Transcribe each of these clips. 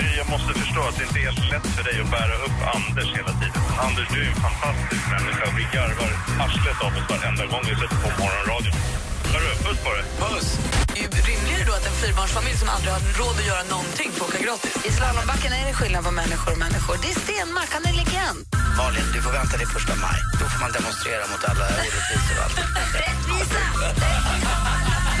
Gry, jag måste förstå att det inte är helt lätt för dig att bära upp Anders hela tiden. Anders, du är en fantastisk människa. Vi garvar arslet av oss varenda gång vi sätter på morgonradion. Hörru, puss på dig. Puss! Det är ju rimligare då att en fyrbarnsfamilj som aldrig har råd att göra någonting får åka gratis. I slalombacken är det skillnad på människor och människor. Det är Stenmark, han är legend. Malin, du får vänta till första maj. Då får man demonstrera mot alla orättvisor och allt. Rättvisa!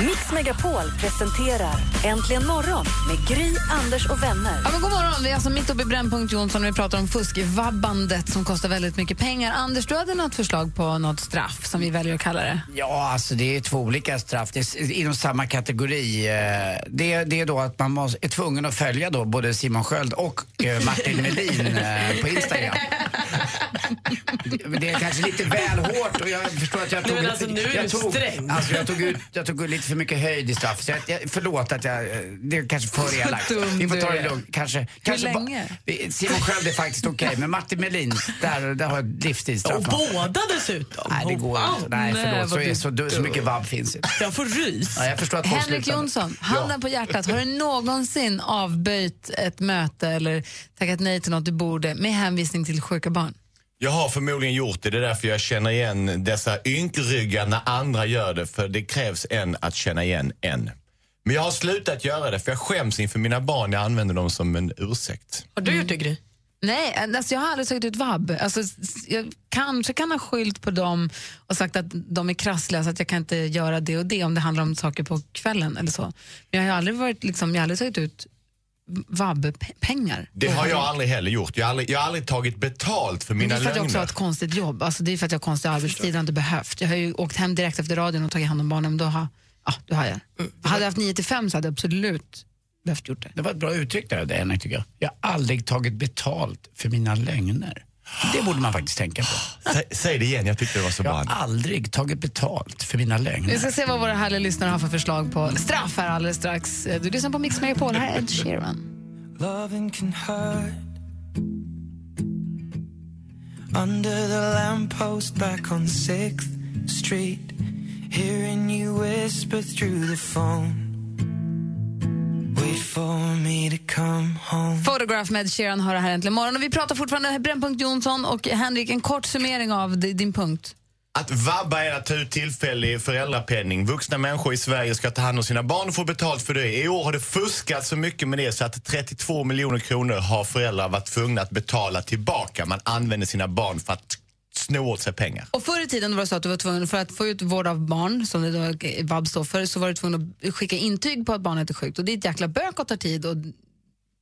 Mix Megapol presenterar Äntligen morgon med Gry, Anders och vänner. Ja, men god morgon. Vi är alltså mitt uppe i Brännpunkt Jonsson och vi pratar om fuskvabbandet som kostar väldigt mycket pengar. Anders, du hade något förslag på något straff som vi väljer att kalla det. Ja, alltså det är två olika straff. Det är inom samma kategori. Eh, Det, det är då att man måste, är tvungen att följa då både Simon Sköld och eh, Martin Melin eh, på Instagram. Det- är kanske lite väl hårt och jag förstår att jag tog... men alltså, nu är jag du tog, sträng. Alltså jag tog, ut, jag tog ut lite för mycket höjd i straff. Så jag, jag, förlåt att jag... Det är kanske för elakt. Vi får ta det lugnt. Kanske, kanske ba- länge? Vi- Simon Sköld är faktiskt okej, men Martin Melin, där, där har jag livstidsstraff. Och båda dessutom. Nej, det går inte. Nej, nej, förlåt. Så, är, så, du- så mycket vabb finns inte. Jag får rys. Ja, jag förstår att Henrik. Jonsson, handen på hjärtat. Har du någonsin avböjt ett möte eller tackat nej till något du borde med hänvisning till sjuka barn? Jag har förmodligen gjort det. Det är därför jag känner igen dessa ynkryggar när andra gör det. För det krävs en att känna igen en. Men jag har slutat göra det för jag skäms inför mina barn. Jag använder dem som en ursäkt. Har du gjort det, Gry? Nej, alltså jag har aldrig tagit ut vab. Alltså, jag kanske kan ha skyllt på dem och sagt att de är krassliga så att jag kan inte göra det och det om det handlar om saker på kvällen eller så. Men jag har aldrig, varit, liksom, jag har aldrig tagit ut vab-pengar. Det har jag aldrig heller gjort. Jag har aldrig, jag har aldrig tagit betalt för Men det mina är för att jag också har lögner. ett konstigt jobb. Alltså det är för att jag har konstig arbetstid och inte behövt. Jag har ju åkt hem direkt efter radion och tagit hand om barnen. Då har, ja, då har jag. Hade jag haft 9 till 5 så hade jag absolut behövt gjort det. Det var ett bra uttryck där, det, Henrik, tycker jag. Jag har aldrig tagit betalt för mina lögner. Det borde man faktiskt tänka på. Sä, säg det igen, jag tyckte det var så Jag bra. har aldrig tagit betalt för mina lögner. Vi ska se vad våra härliga lyssnare har för förslag på straff här alldeles strax. Du lyssnar på Mix Megapol, här är Ed Sheeran. Loving can hurt. Under the lamppost back on 6th Street, hearing you whisper through the phone. Photograph med Ed Sheeran hör här äntligen morgon. Och vi pratar fortfarande Brännpunkt Jonsson och Henrik, en kort summering av di- din punkt. Att vabba är att ta ut tillfällig föräldrapenning. Vuxna människor i Sverige ska ta hand om sina barn och få betalt för det. I år har det fuskats så mycket med det så att 32 miljoner kronor har föräldrar varit tvungna att betala tillbaka. Man använder sina barn för att sno åt sig pengar. Och förr i tiden var det så att du var tvungen, för att få ut vård av barn, som det då vab står för, så var du tvungen att skicka intyg på att barnet är sjukt. Och det är ett jäkla bök och tar tid och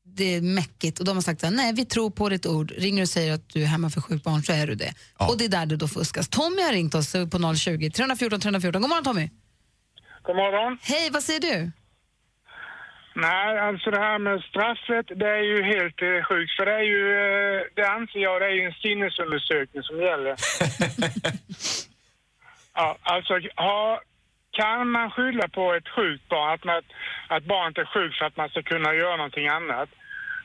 det är mäckigt. Och de har sagt här, nej vi tror på ditt ord. Ringer och säger att du är hemma för sjukt barn så är du det. Och det är där det då fuskas. Tommy har ringt oss på 020 314 314. God morgon Tommy. God morgon. Hej, vad säger du? Nej, alltså det här med straffet, det är ju helt eh, sjukt. För det är ju, eh, det anser jag, det är ju en sinnesundersökning som gäller. ja, alltså, ha, kan man skylla på ett sjukt barn, att, man, att barnet är sjukt för att man ska kunna göra någonting annat,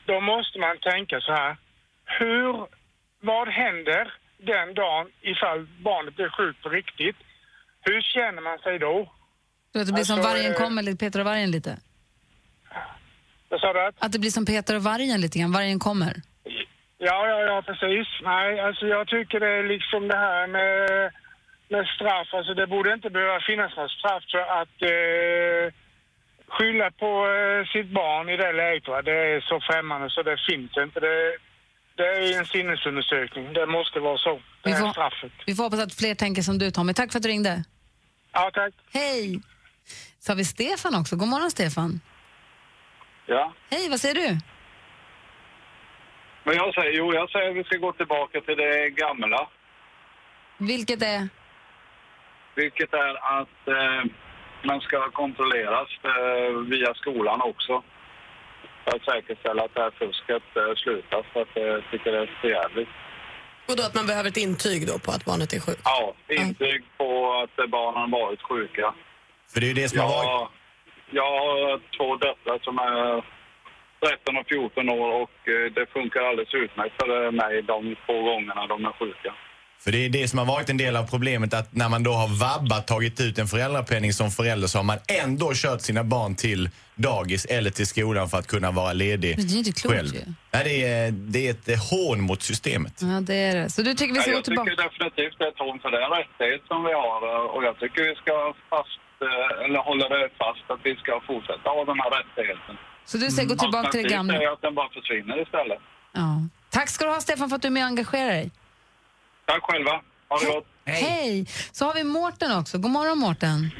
då måste man tänka så här. Hur, vad händer den dagen ifall barnet blir sjukt på riktigt? Hur känner man sig då? Du vet, det blir som Alltså, vargen eh, kommer, Peter och vargen lite. Vad sa du? Att det blir som Peter och vargen lite grann, vargen kommer. Ja, ja, ja, precis. Nej, alltså jag tycker det är liksom det här med, med straff. Alltså det borde inte behöva finnas något straff för att eh, skylla på eh, sitt barn i det läget. Va? Det är så främmande så det finns inte. Det, det är en sinnesundersökning. Det måste vara så. Det Vi är får- straffet. Vi får hoppas att fler tänker som du Tommy. Tack för att du ringde. Ja, tack. Hej! Så har vi Stefan också. God morgon Stefan. Ja. Hej, vad säger du? Men jag säger, jo, jag säger att vi ska gå tillbaka till det gamla. Vilket är? Vilket är att eh, man ska kontrolleras eh, via skolan också. För att säkerställa att det här fusket eh, slutar. För att jag tycker det är för jävligt. Och då att man behöver ett intyg då på att barnet är sjukt? Ja, intyg på att barnen varit sjuka. För det är ju det som har varit... Jag, jag har två döttrar som är 13 och 14 år och eh, det funkar alldeles utmärkt för mig de två gångerna de är sjuka. För det är det som har varit en del av problemet att när man då har vabbat, tagit ut en föräldrapenning som förälder så har man ändå kört sina barn till dagis eller till skolan för att kunna vara ledig Men det är inte klokt själv. ju. Nej, det, är, det är ett eh, hån mot systemet. Ja, det är det. Så du tycker vi ska Nej, gå jag tillbaka? tycker definitivt det är ett hån för det är en rättighet som vi har eh, och jag tycker vi ska fast, eh, eller hålla det fast att vi ska fortsätta ha den här rättigheten. Så du säger gå tillbaka till det gamla? är att den bara försvinner istället. Ja. Tack ska du ha Stefan för att du är med och engagerar dig. Tack själva. Ha det gott. Hej! Så har vi Mårten också. God morgon Mårten.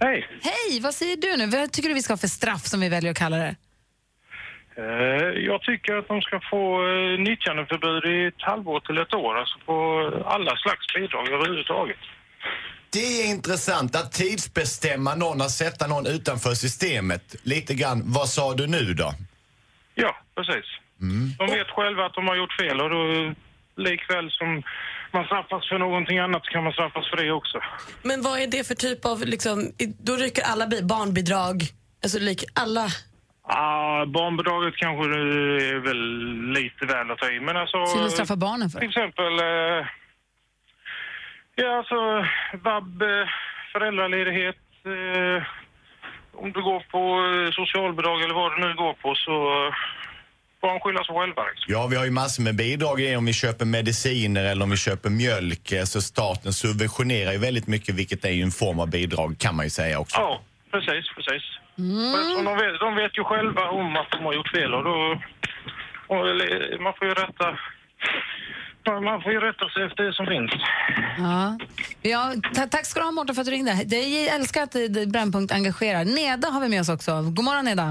Hej. Hej, vad säger du nu? Vad tycker du vi ska ha för straff som vi väljer att kalla det? Eh, Jag tycker att de ska få eh, nyttjandeförbud i ett halvår till ett år, alltså på alla slags bidrag överhuvudtaget. Det är intressant att tidsbestämma någon, att sätta någon utanför systemet. Lite grann, vad sa du nu då? Ja, precis. De vet själva att de har gjort fel och då likväl som man straffas för någonting annat så kan man straffas för det också. Men vad är det för typ av, liksom, då rycker alla bi- barnbidrag, alltså lik, alla... Ah, barnbidraget kanske är väl lite väl att ta i, men alltså... Ska vi straffa barnen för? Till exempel... Eh, ja, alltså vab, eh, föräldraledighet. Eh, om du går på eh, socialbidrag eller vad du nu går på så eh, får de skylla sig själva. Liksom. Ja, vi har ju massor med bidrag om vi köper mediciner eller om vi köper mjölk. Så staten subventionerar ju väldigt mycket, vilket är ju en form av bidrag kan man ju säga också. Ja, precis, precis. Eftersom de, vet, de vet ju själva om att de har gjort fel och då... Och, man får ju rätta... Man får ju rätta sig efter det som finns. Ja. Ja, ta- tack ska du ha Mårten för att du ringde. Det- Jag älskar att det- Brännpunkt engagerar. Neda har vi med oss också. God morgon Neda.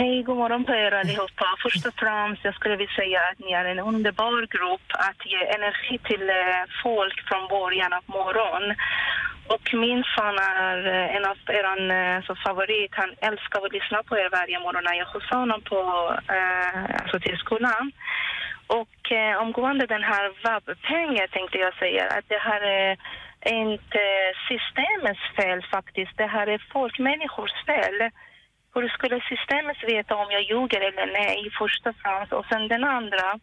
Hej, god morgon på er allihopa. Först och främst jag skulle vilja säga att ni är en underbar grupp att ge energi till eh, folk från början av morgon. Och min son är eh, en av er eh, så favorit. Han älskar att lyssna på er varje morgon när jag skjutsar honom på, eh, alltså till skolan. Och eh, omgående den här vab-pengen tänkte jag säga att det här är inte systemets fel faktiskt. Det här är folkmänniskors fel. Hur skulle systemet veta om jag ljuger eller nej, i och främst. Och sen den andra,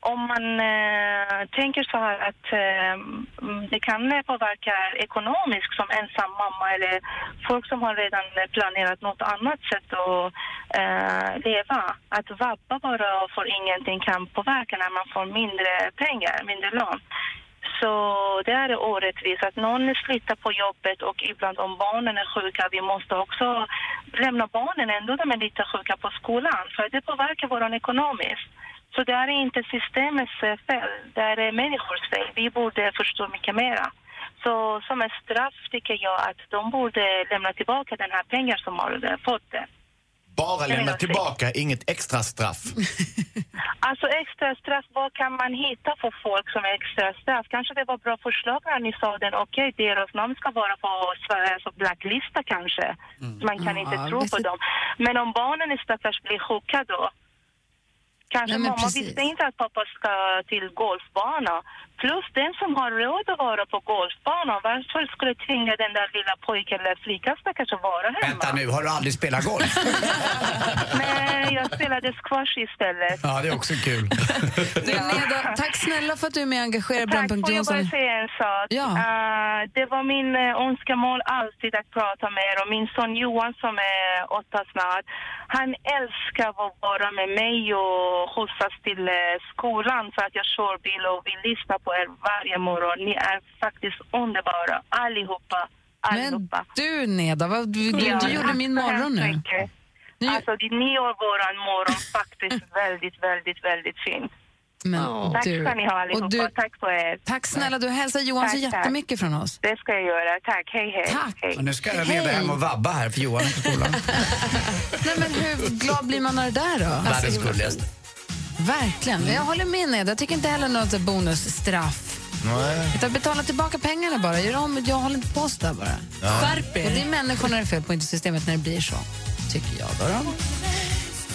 om man eh, tänker så här att eh, det kan påverka ekonomiskt som ensam mamma eller folk som har redan planerat något annat sätt att eh, leva. Att vabba bara för ingenting kan påverka när man får mindre pengar, mindre lön. Så det är orättvist att någon slutar på jobbet och ibland om barnen är sjuka, vi måste också lämna barnen ändå de är lite sjuka på skolan för det påverkar vår ekonomiskt. Så det är inte systemets eh, fel, det är människors fel. Vi borde förstå mycket mera. Så som ett straff tycker jag att de borde lämna tillbaka den här pengar som har fått det. Bara lämna tillbaka, inget extra straff. Alltså extra straff, vad kan man hitta för folk som är extra straff? Kanske det var bra förslag när ni sa den, okej deras namn ska vara på Sveriges alltså blacklista kanske. Man kan inte Ja, tro på visst. dem. Men om barnen i stackars blir sjuka då? Kanske men mamma precis. visste inte att pappa ska till golfbana. Plus den som har råd att vara på golfbanan, varför skulle tvinga den där lilla pojken eller flickan stackars att vara hemma? Vänta nu, har du aldrig spelat golf? Nej, jag spelade squash istället. Ja, det är också kul. Du, Neda, tack snälla för att du är med och engagerar Tack, Brännpunkt får jag bara Jonsson. säga en sak? Ja. Eh, det var min uh, önskemål alltid att prata med er och min son Johan som är åtta snart, han älskar att vara med mig och skjutsas till eh, skolan för att jag kör bil och vill lyssna på er varje morgon. Ni är faktiskt underbara, allihopa. allihopa. Du Neda, vad, du, du, Ja, du gjorde tack min så morgon nu. mycket. Alltså, ni gör våran morgon faktiskt väldigt, väldigt, väldigt fin. Men Tack du, ska ni ha allihopa. och du, tack på er. tack snälla, du hälsar Johan så Tack, tack. jättemycket från oss. Det ska jag göra. Tack. Hej, hej. Tack. hej. Och nu ska jag ner hem och vabba här för Johan är på skolan. Nej, men hur glad blir man av det där då? Världens gulligaste. Verkligen. Jag håller med Ned. Jag tycker inte heller något bonusstraff. Nej. Betala tillbaka pengarna bara. Gör om, jag håller inte på sådär bara. Ja. Skärp er. Och det är människorna det är fel på, inte systemet när det blir så. Tycker jag då.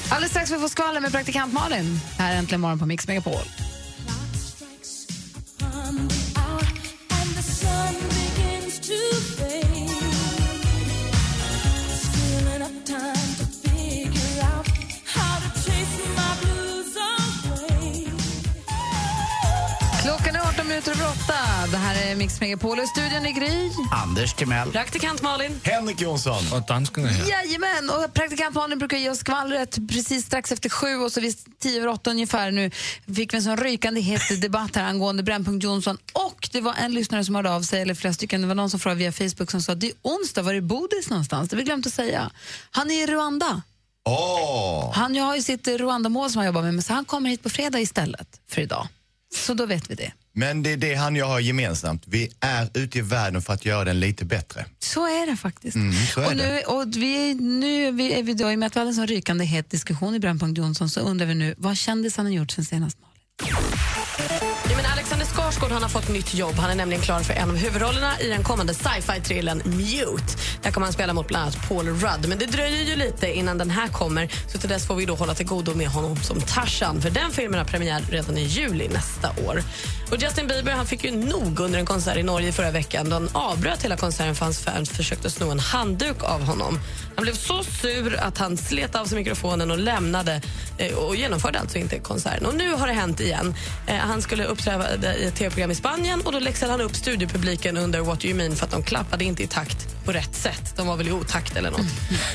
Alldeles strax får vi får skvallra med praktikant Malin. Här Äntligen morgon på Mix Megapol. Minuter över 8. Det här är Mix Megapol. I studion i Gry. Anders Timell. Praktikant Malin. Henrik Jonsson. Och danskarna här. Jajamän! Och praktikant Malin brukar ge oss skvallret precis strax efter sju och så vid tio över åtta ungefär nu fick vi en sån rykande het debatt här angående Brännpunkt Jonsson och det var en lyssnare som hörde av sig, eller flera stycken, det var någon som frågade via Facebook som sa det är onsdag, var är Bodis någonstans? Det har vi glömt att säga. Han är i Rwanda. Åh! Han har ju sitt Rwanda-mål som han jobbar med, men så han kommer hit på fredag istället för idag. Så då vet vi det. Men det är det han och jag har gemensamt. Vi är ute i världen för att göra den lite bättre. Så är det faktiskt. Mm, så är och nu, det. och vi, nu är vi, är vi då, i och med att vi hade en sån rykande het diskussion i Brännpunkt Jonsson så undrar vi nu, vad kändisen har gjort sen senast? Ja, men Alexander Skarsgård han har fått nytt jobb. Han är nämligen klar för en av huvudrollerna i den kommande sci-fi-thrillern Mute. Där kommer han spela mot bland annat Paul Rudd. Men det dröjer ju lite innan den här kommer så till dess får vi då hålla till godo med honom som Tarzan. För den filmen har premiär redan i juli nästa år. Och Justin Bieber han fick ju nog under en konsert i Norge förra veckan då han avbröt hela konserten för hans fans försökte sno en handduk av honom. Han blev så sur att han slet av sig mikrofonen och lämnade eh, och genomförde alltså inte konserten. Och nu har det hänt igen. Eh, han skulle uppträda i ett tv-program i Spanien och då läxade han upp studiopubliken under What Do You Mean för att de klappade inte i takt på rätt sätt. De var väl i otakt eller nåt.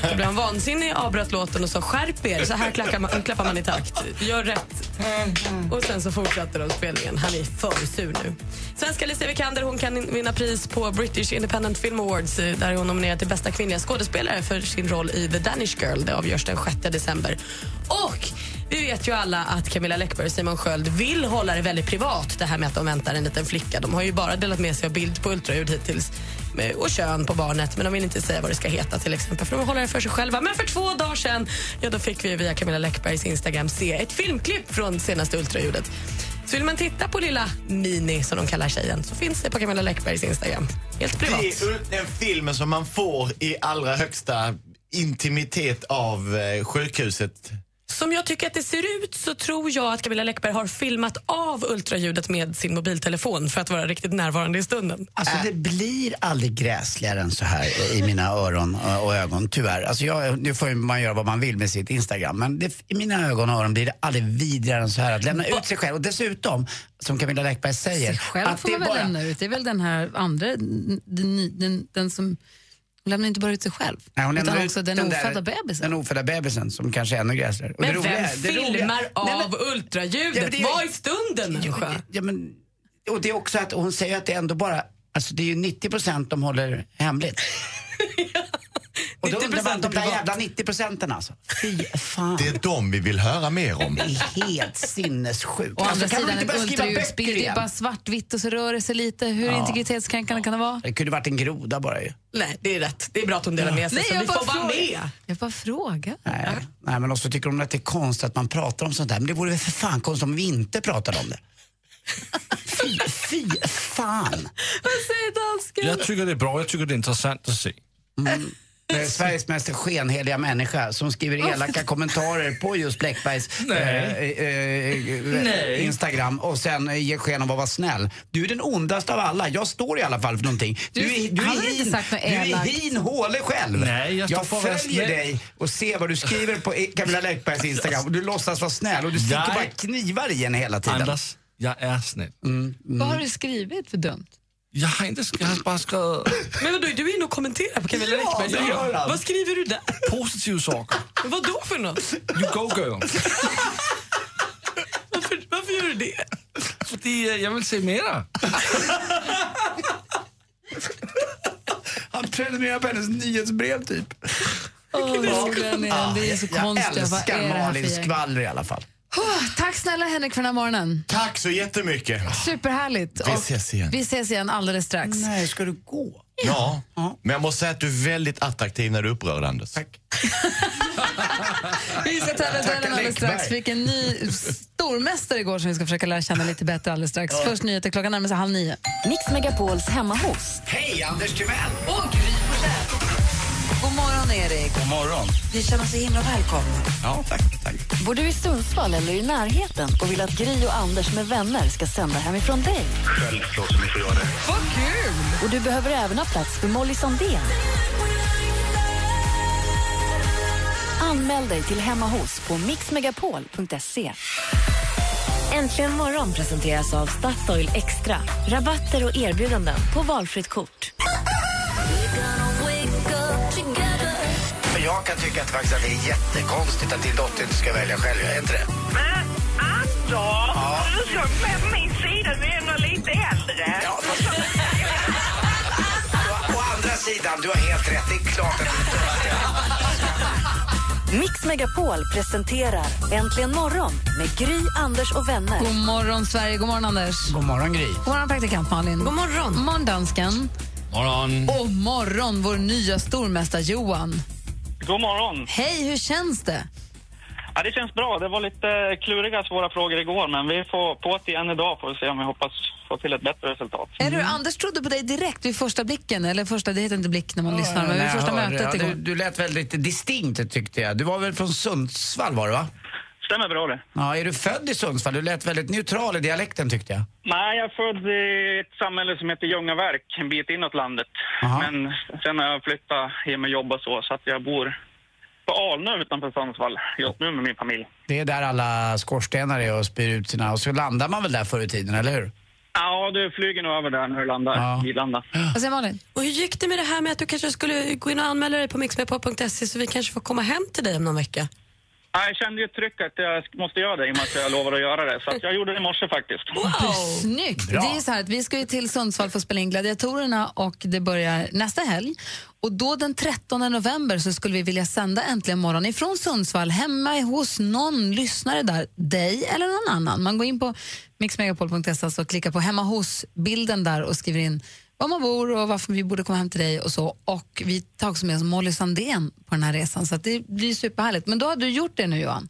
Då blev han vansinnig, avbröt låten och sa skärp er, så här klappar man, klappar man i takt. Gör rätt. Och sen så fortsatte de spelningen. Han är för sur nu. Svenska Alicia Vikander hon kan vinna pris på British Independent Film Awards eh, där hon nominerad till bästa kvinnliga skådespelare för sin roll i The Danish Girl. Det avgörs den 6 december. Och vi vet ju alla att Camilla Läckberg och Simon Sköld vill hålla det väldigt privat det här med att de väntar en liten flicka. De har ju bara delat med sig av bild på ultraljud hittills eh, och kön på barnet men de vill inte säga vad det ska heta till exempel för de vill hålla det för sig själva. Men för två dagar sen ja, då fick vi via Camilla Läckbergs Instagram se ett filmklipp från senaste ultraljudet. Så vill man titta på lilla Mini, som de kallar tjejen, så finns det på Camilla Läckbergs Instagram. Helt privat. Det är den filmen som man får i allra högsta intimitet av eh, sjukhuset. Som jag tycker att det ser ut så tror jag att Camilla Läckberg har filmat av ultraljudet med sin mobiltelefon för att vara riktigt närvarande i stunden. Alltså det blir aldrig gräsligare än så här i mina öron och ögon, tyvärr. Alltså jag, nu får man göra vad man vill med sitt Instagram, men det, i mina ögon och öron blir det aldrig vidrigare än så här. Att lämna ut sig själv och dessutom, som Camilla Läckberg säger, Sig själv att får det man är väl bara... lämna ut. Det är väl den här andra, den, den, den, den som hon lämnar inte bara ut sig själv, Nej, hon utan lämnar också den, där- ofödda bebisen. Den ofödda bebisen som kanske är ännu gräsligare. Men det roliga vem är- det roliga- filmar Nej, men- av ultraljudet? Ja, det är- Var i stunden, människa? Ja, men, och det är också att hon säger att det är ändå bara, alltså det är ju 90 procent de håller hemligt. Och då undrar man, de där jävla 90 procenten alltså. Fy fan. Det är dem vi vill höra mer om. Det är helt sinnessjukt. Å andra Alltså, kan de sidan, inte en börja skriva böcker ultraljudsbild, det är bara svartvitt och så rör det sig lite. Hur Ja. integritetskränkande kan det vara? Det kunde varit en groda bara ju. Nej, det är rätt. Det är bra att hon delar med sig Nej, så jag vi får vara med. Jag bara frågar. Nej, nej, men också tycker de att det är konstigt att man pratar om sånt där. Men det vore väl för fan konstigt om vi inte pratade om det. Fy, fy fan. Vad säger dansken? Jag tycker det är bra, jag tycker det är intressant att se. Är Sveriges mest skenheliga människa som skriver elaka kommentarer på just Läckbergs eh, eh, eh. Instagram och sen eh, ger sken av att vara snäll. Du är den ondaste av alla. Jag står i alla fall för någonting. Du, Du- är, du, han är, har inte hin, sagt något du är elakt. hin håle själv. Nej, jag står jag för att vara följer snäll. dig och ser vad du skriver på Camilla Läckbergs Instagram och du låtsas vara snäll och du sticker Jag- bara knivar i henne hela tiden. Anders, jag är snäll. Vad har du skrivit för dumt? Jag har, inte, jag har bara skrivit Men vadå, du är inne och kommenterar på Camilla Ja, det gör han. Vad skriver du där? positiva saker. Vad då för något? You go girl. Varför, varför gör du det? För jag vill se mera. Han prenumererar på hennes nyhetsbrev typ. Åh, Glenn, det är så jag konstigt. Vad älskar det Malins skvaller i alla fall. Oh, tack snälla Henrik för den här morgonen. Tack så jättemycket. Superhärligt. Vi Och ses igen. Vi ses igen alldeles strax. Nej, ska du gå? Ja. Men jag måste säga att du är väldigt attraktiv när du är upprörd, Anders. Tack. Vi ska tävla duellen alldeles strax. Läckberg. Fick en ny stormästare igår som vi ska försöka lära känna lite bättre alldeles strax. Först nyheter klockan närmar sig halv nio. Mix Megapols hemma hos. Hej, Anders Timell! Och Gry Forssell. God morgon, Erik. God morgon. Vi känner så himla välkomna. Ja, tack. tack. Bor du i Sundsvall eller i närheten och vill att Gry och Anders med vänner ska sända hemifrån dig? Självklart som ni får göra det. Vad kul! Och du behöver även ha plats för Molly Sandén. Anmäl dig till Hemma hos på mixmegapol.se. Äntligen morgon presenteras av Statoil Extra. Rabatter och erbjudanden på valfritt kort. Jag kan tycka att, faktiskt att det är jättekonstigt att din dotter inte ska välja själv. Är inte det? Men Anders, du ska med på min sida. Du är ändå lite äldre. Ja, Å andra sidan, du har helt rätt. Det är klart att Mix Megapol presenterar Äntligen morgon med Gry, Anders och vänner. God morgon, Sverige. God morgon, Anders. God morgon, Gry. God morgon, praktikant Malin. God morgon. God morgon, dansken. Morgon. Och morgon, vår nya stormästare Johan. God morgon. Hej, hur känns det? Ja, det känns bra. Det var lite kluriga, svåra frågor igår, men vi får på det igen idag får vi se om vi hoppas få till ett bättre resultat. Är du, Anders trodde på dig direkt vid första blicken, eller första, det heter inte blick när man lyssnar, men vid första hörde- mötet ja, igår. du, du lät väldigt distinkt tyckte jag. Du var väl från Sundsvall var du va? Stämmer bra det. Ja, är du född i Sundsvall? Du lät väldigt neutral i dialekten tyckte jag. Nej, jag är född i ett samhälle som heter Ljungaverk, en bit inåt landet. Men sen har jag flyttat hem och jobbat så, så att jag bor på Alnö utanför Sundsvall just nu med min familj. Det är där alla skorstenar är och spyr ut sina... Och så landar man väl där förr i tiden, eller hur? Ja, du flyger nog över där när du landar, billandar. Vad säger Malin? Och hur gick det med det här med att du kanske skulle gå in och anmäla dig på mixmepop.se så vi kanske får komma hem till dig om någon vecka? Ja, jag kände ju ett tryck att jag måste göra det i och med att jag lovade att göra det. Så att jag gjorde det i morse faktiskt. Snyggt! Bra. Det är så här att vi ska ju till Sundsvall för att spela in Gladiatorerna och det börjar nästa helg. Och då den 13 november så skulle vi vilja sända Äntligen morgon ifrån Sundsvall hemma hos någon lyssnare där, dig eller någon annan. Man går in på mixmegapol.se och klickar på hemma hos-bilden där och skriver in var man bor och varför vi borde komma hem till dig och så. Och vi tar också med oss Molly Sandén på den här resan så att det blir superhärligt. Men då har du gjort det nu Johan?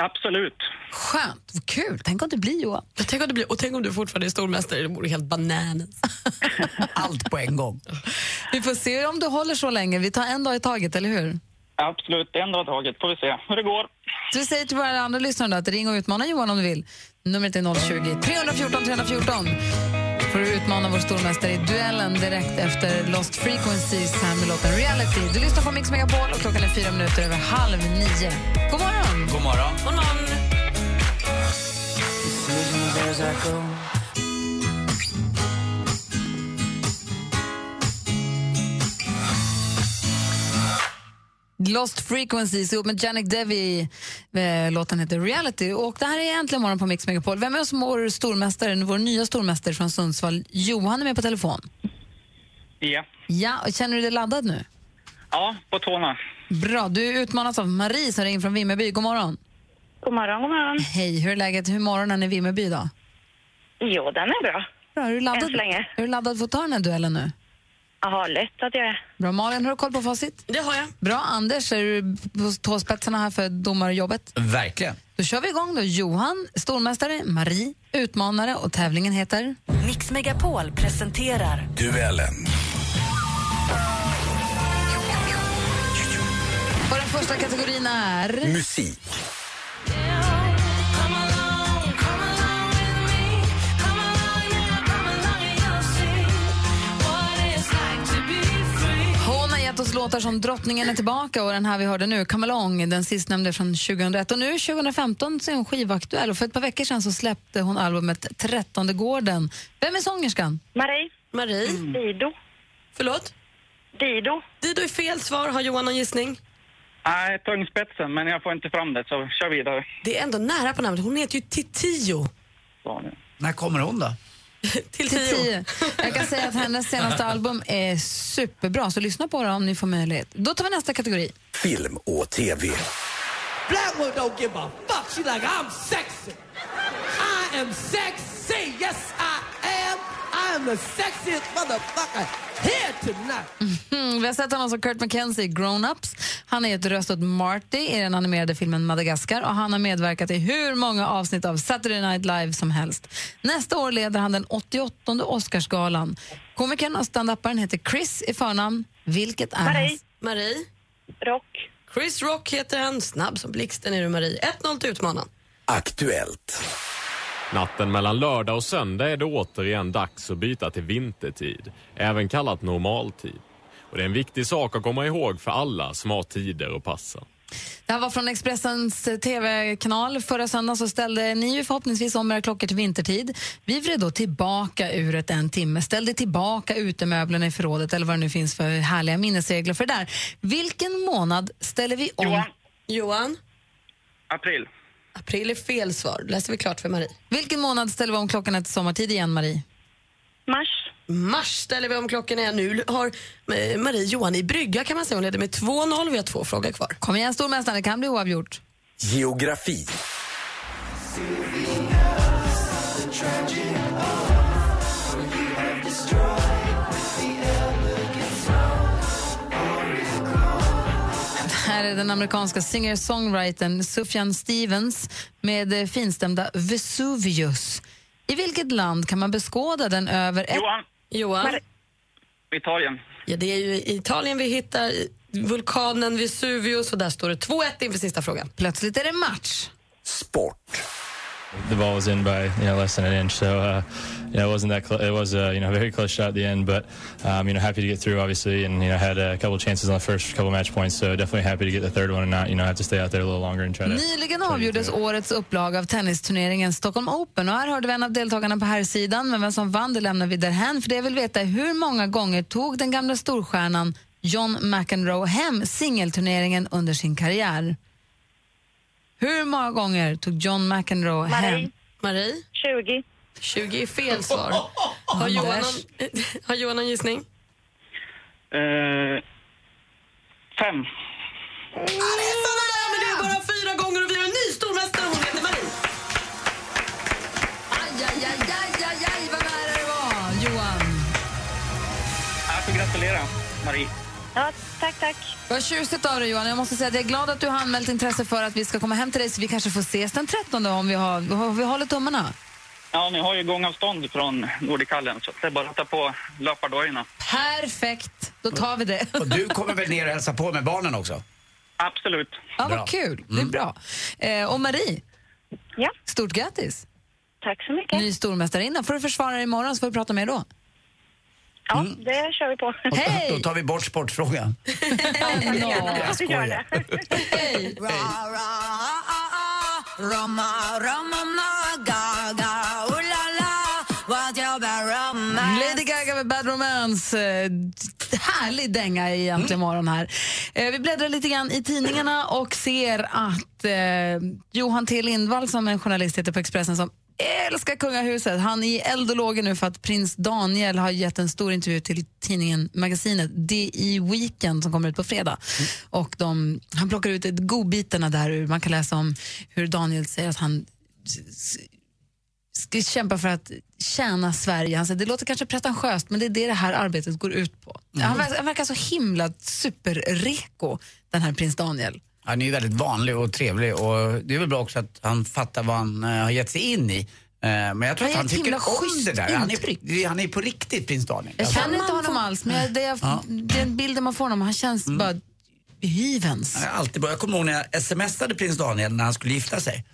Absolut. Skönt, vad kul. Tänk om det blir Johan. Tänk om det blir, och tänk om du fortfarande är stormästare, det vore helt bananas. Allt på en gång. Vi får se om du håller så länge. Vi tar en dag i taget, eller hur? Absolut, en dag i taget. Får vi se hur det går. Så vi säger till våra andra lyssnare att ring och utmana Johan om du vill. Numret är 020 314 314. Får du utmana vår stormästare i duellen direkt efter Lost Frequencies här med låten Reality. Du lyssnar på Mix Megapol och klockan är fyra minuter över halv nio. God morgon! God morgon. God morgon. Lost Frequencies ihop med Janik Devi. Eh, Låten heter Reality. Och det här är äntligen morgon på Mix Megapol. Vem är som vår stormästare, vår nya stormästare från Sundsvall? Johan är med på telefon. Ja. Ja, och känner du dig laddad nu? Ja, på tårna. Bra, du utmanas av Marie som ringer från Vimmerby. God morgon. God morgon, god morgon. Hej, hur är läget? Hur är morgonen i Vimmerby då? Jo, den är bra. Bra, är du laddad, Än så länge. är du laddad för att ta den här duellen nu? Jaha, lätt att jag är. Bra, Malin, har du koll på facit? Det har jag. Bra, Anders, är du på tåspetsarna här för domarjobbet? Verkligen. Då kör vi igång då. Johan, stormästare, Marie, utmanare och tävlingen heter? Mix Megapol presenterar Duellen. Och den första kategorin är... Musik. Låtar som Drottningen är tillbaka och den här vi hörde nu, Come Along, den sistnämnde från 2001. Och nu 2015 så är hon skivaktuell och för ett par veckor sedan så släppte hon albumet Trettonde gården. Vem är sångerskan? Marie. Marie. Dido. Förlåt? Dido. Dido är fel svar. Har Johan någon gissning? Nej, tungspetsen, men jag får inte fram det, så kör vidare. Det är ändå nära på namnet. Hon heter ju Titio. När kommer hon då? Till Till tio. Jag kan säga att hennes senaste album är superbra, så lyssna på det om ni får möjlighet. Då tar vi nästa kategori. Film och TV. Blackwood don't give a fuck. She like, I'm sexy. I am sexy. Yes, I am the sexiest motherfucker here tonight. Mm, vi har sett honom som Kurt McKenzie i Grown Ups. Han är ett röst åt Marty i den animerade filmen Madagaskar och han har medverkat i hur många avsnitt av Saturday Night Live som helst. Nästa år leder han den 88 Oscarsgalan. Komikern och standuparen heter Chris i förnamn. Vilket är Marie. Marie. Rock. Chris Rock heter han. Snabb som blixten är du, Marie. 1-0 till utmanaren. Aktuellt. Natten mellan lördag och söndag är det återigen dags att byta till vintertid, även kallat normaltid. Och det är en viktig sak att komma ihåg för alla som har tider att passa. Det här var från Expressens tv-kanal. Förra söndagen så ställde ni ju förhoppningsvis om era klockor till vintertid. Vi vred då tillbaka uret en timme, ställde tillbaka utemöblerna i förrådet eller vad det nu finns för härliga minnesregler för det där. Vilken månad ställer vi om? Johan. Johan? April. April är fel svar. läser vi klart för Marie. Vilken månad ställer vi om klockan till sommartid igen, Marie? Mars. Mars ställer vi om klockan är. Nu har eh, Marie Johan i brygga kan man säga. Hon leder med 2-0. Vi har två frågor kvar. Kom igen stormästaren, det kan bli oavgjort. Geografi. Här är den amerikanska singer-songwritern Sufjan Stevens med det finstämda Vesuvius. I vilket land kan man beskåda den över... Ett... Johan. Johan? Italien. Ja, det är ju i Italien vi hittar vulkanen Vesuvius och där står det 2-1 inför sista frågan. Plötsligt är det match. The ball was in by you know less than an inch, so uh, you know it wasn't that clo- it was uh, you know a very close shot at the end, but um, you know happy to get through obviously, and you know had a couple chances on the first couple match points, so definitely happy to get the third one and not you know have to stay out there a little longer and try to. Nyligen avgjordes årets upplaga av tennisturneringen Stockholm Open. Och här hörde vi en av deltagarna på här sidan men vem som vann det lämnar vi därhän. För det jag vill veta hur många gånger tog den gamla storstjärnan John McEnroe hem singelturneringen under sin karriär? Hur många gånger tog John McEnroe hem? Marie? 20. 20 är fel svar. Har Johan har Johan någon gissning? Eh, fem. Men det är bara fyra gånger och vi har en ny stormästare. Hon heter Marie. Aj, aj, aj, aj, aj, aj vad nära det var, Johan. Jag får gratulera, Marie. Ja, tack, tack. Vad tjusigt av dig Johan. Jag måste säga att jag är glad att du har anmält intresse för att vi ska komma hem till dig så vi kanske får ses den 13 om vi, har, om vi håller tummarna. Ja, ni har ju gångavstånd från Nordikallen, så det är bara att ta på löpardojorna. Perfekt, då tar vi det. Och du kommer väl ner och hälsa på med barnen också? Absolut. Ja, vad kul. Det är bra. Eh, och Marie, Ja. stort grattis. Tack så mycket. Ny stormästarinna. Får du försvara dig imorgon så får vi prata med er då. Ja, det kör vi på. Och Då tar vi bort sportfrågan. Jag skojar. Hej! Lady Gaga med Bad Romance. Eh, Härlig dänga i Äntligen morgon här. Eh, Vi bläddrar lite grann i tidningarna och ser att eh, Johan T Lindvall som en journalist heter på Expressen som älskar kungahuset. Han är i eld och lågor nu för att prins Daniel har gett en stor intervju till tidningen Magasinet DI Weekend som kommer ut på fredag. Och de, han plockar ut ett godbitarna där ur. Man kan läsa om hur Daniel säger att han ska kämpa för att tjäna Sverige. Han säger, det låter kanske pretentiöst men det är det det här arbetet går ut på. Han, verkar, han verkar så himla superreko, den här prins Daniel. Han är ju väldigt vanlig och trevlig och det är väl bra också att han fattar vad han eh, har gett sig in i. Eh, men jag tror Han att han tycker om det där. Han är, han är på riktigt prins Daniel. Jag Alltså, känner inte honom alls, men jag, det jag, Ja. den bilden man får honom, han känns bara hyvens. Han är alltid bra. Jag kommer ihåg när jag smsade prins Daniel när han skulle gifta sig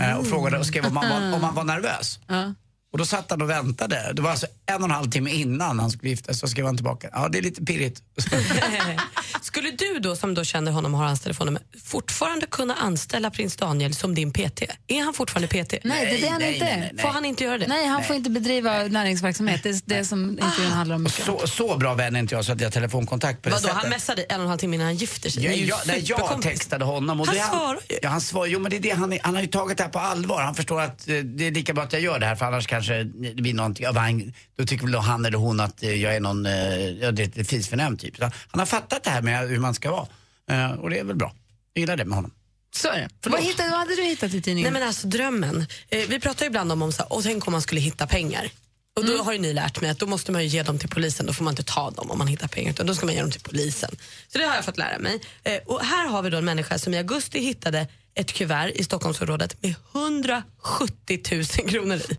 eh, och frågade och skrev om han, var, om han var nervös. Ja. Och då satt han och väntade. Det var alltså en och en halv timme innan han skulle gifta så skrev han tillbaka. Ja, det är lite pirrigt. Skulle du då, som då känner honom och har hans telefonnummer, fortfarande kunna anställa prins Daniel som din PT? Är han fortfarande PT? Nej, det är han inte. Får han inte göra det? Nej, han får inte bedriva näringsverksamhet. Det är det som intervjun handlar om. Så, så bra vän är inte jag så att jag har telefonkontakt på det Vadå, sättet. han messade en och en halv timme innan han gifter sig? Ja, Ni är ju jag, nej, jag textade honom. Och Han svarar ju. Ja, han svarar. Jo, men det är det han, är- han har ju tagit det här på allvar. Han förstår att eh, det är lika bra att jag gör det här för annars kanske det blir någonting av han, Då tycker väl han eller hon att eh, jag är någon, eh, ja, det är fisförnäm typ. Så han har fattat det här med hur man ska vara. Eh, och det är väl bra. Jag gillar det med honom. Så är det. Vad, hittade, vad hade du hittat i tidningen? Nej men alltså drömmen. Vi pratar ju ibland om, om så här, och tänk om man skulle hitta pengar. Och då Mm. har ju ni lärt mig att då måste man ju ge dem till polisen, då får man inte ta dem om man hittar pengar utan då ska man ge dem till polisen. Så det har jag fått lära mig. Eh, och här har vi då en människa som i augusti hittade ett kuvert i Stockholmsområdet med 170 000 kronor i.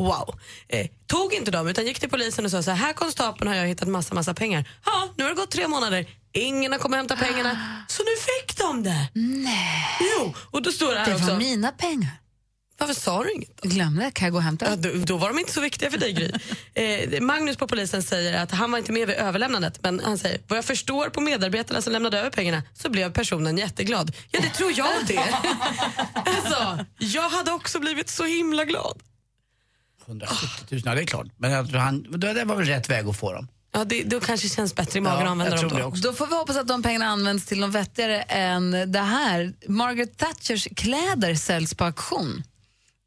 Wow. Eh, tog inte dem utan gick till polisen och sa så här, här konstapeln har jag hittat massa massa pengar. Ja, nu har det gått tre månader. Ingen har kommit och hämtat pengarna. Så nu fick de det. Nej. Jo, och då står det här Det också. var mina pengar. Varför sa du inget? Glömde, kan jag gå och hämta? Ja, då, då var de inte så viktiga för dig, Gry. eh, Magnus på polisen säger att han var inte med vid överlämnandet men han säger vad jag förstår på medarbetarna som lämnade över pengarna så blev personen jätteglad. Ja, det tror jag det. alltså, jag hade också blivit så himla glad. 170 000, ja det är klart. Men jag tror han, det var väl rätt väg att få dem. Ja, det, då kanske det känns bättre i magen Ja, att använda dem tror då. Då får vi hoppas att de pengarna används till något vettigare än det här. Margaret Thatchers kläder säljs på auktion.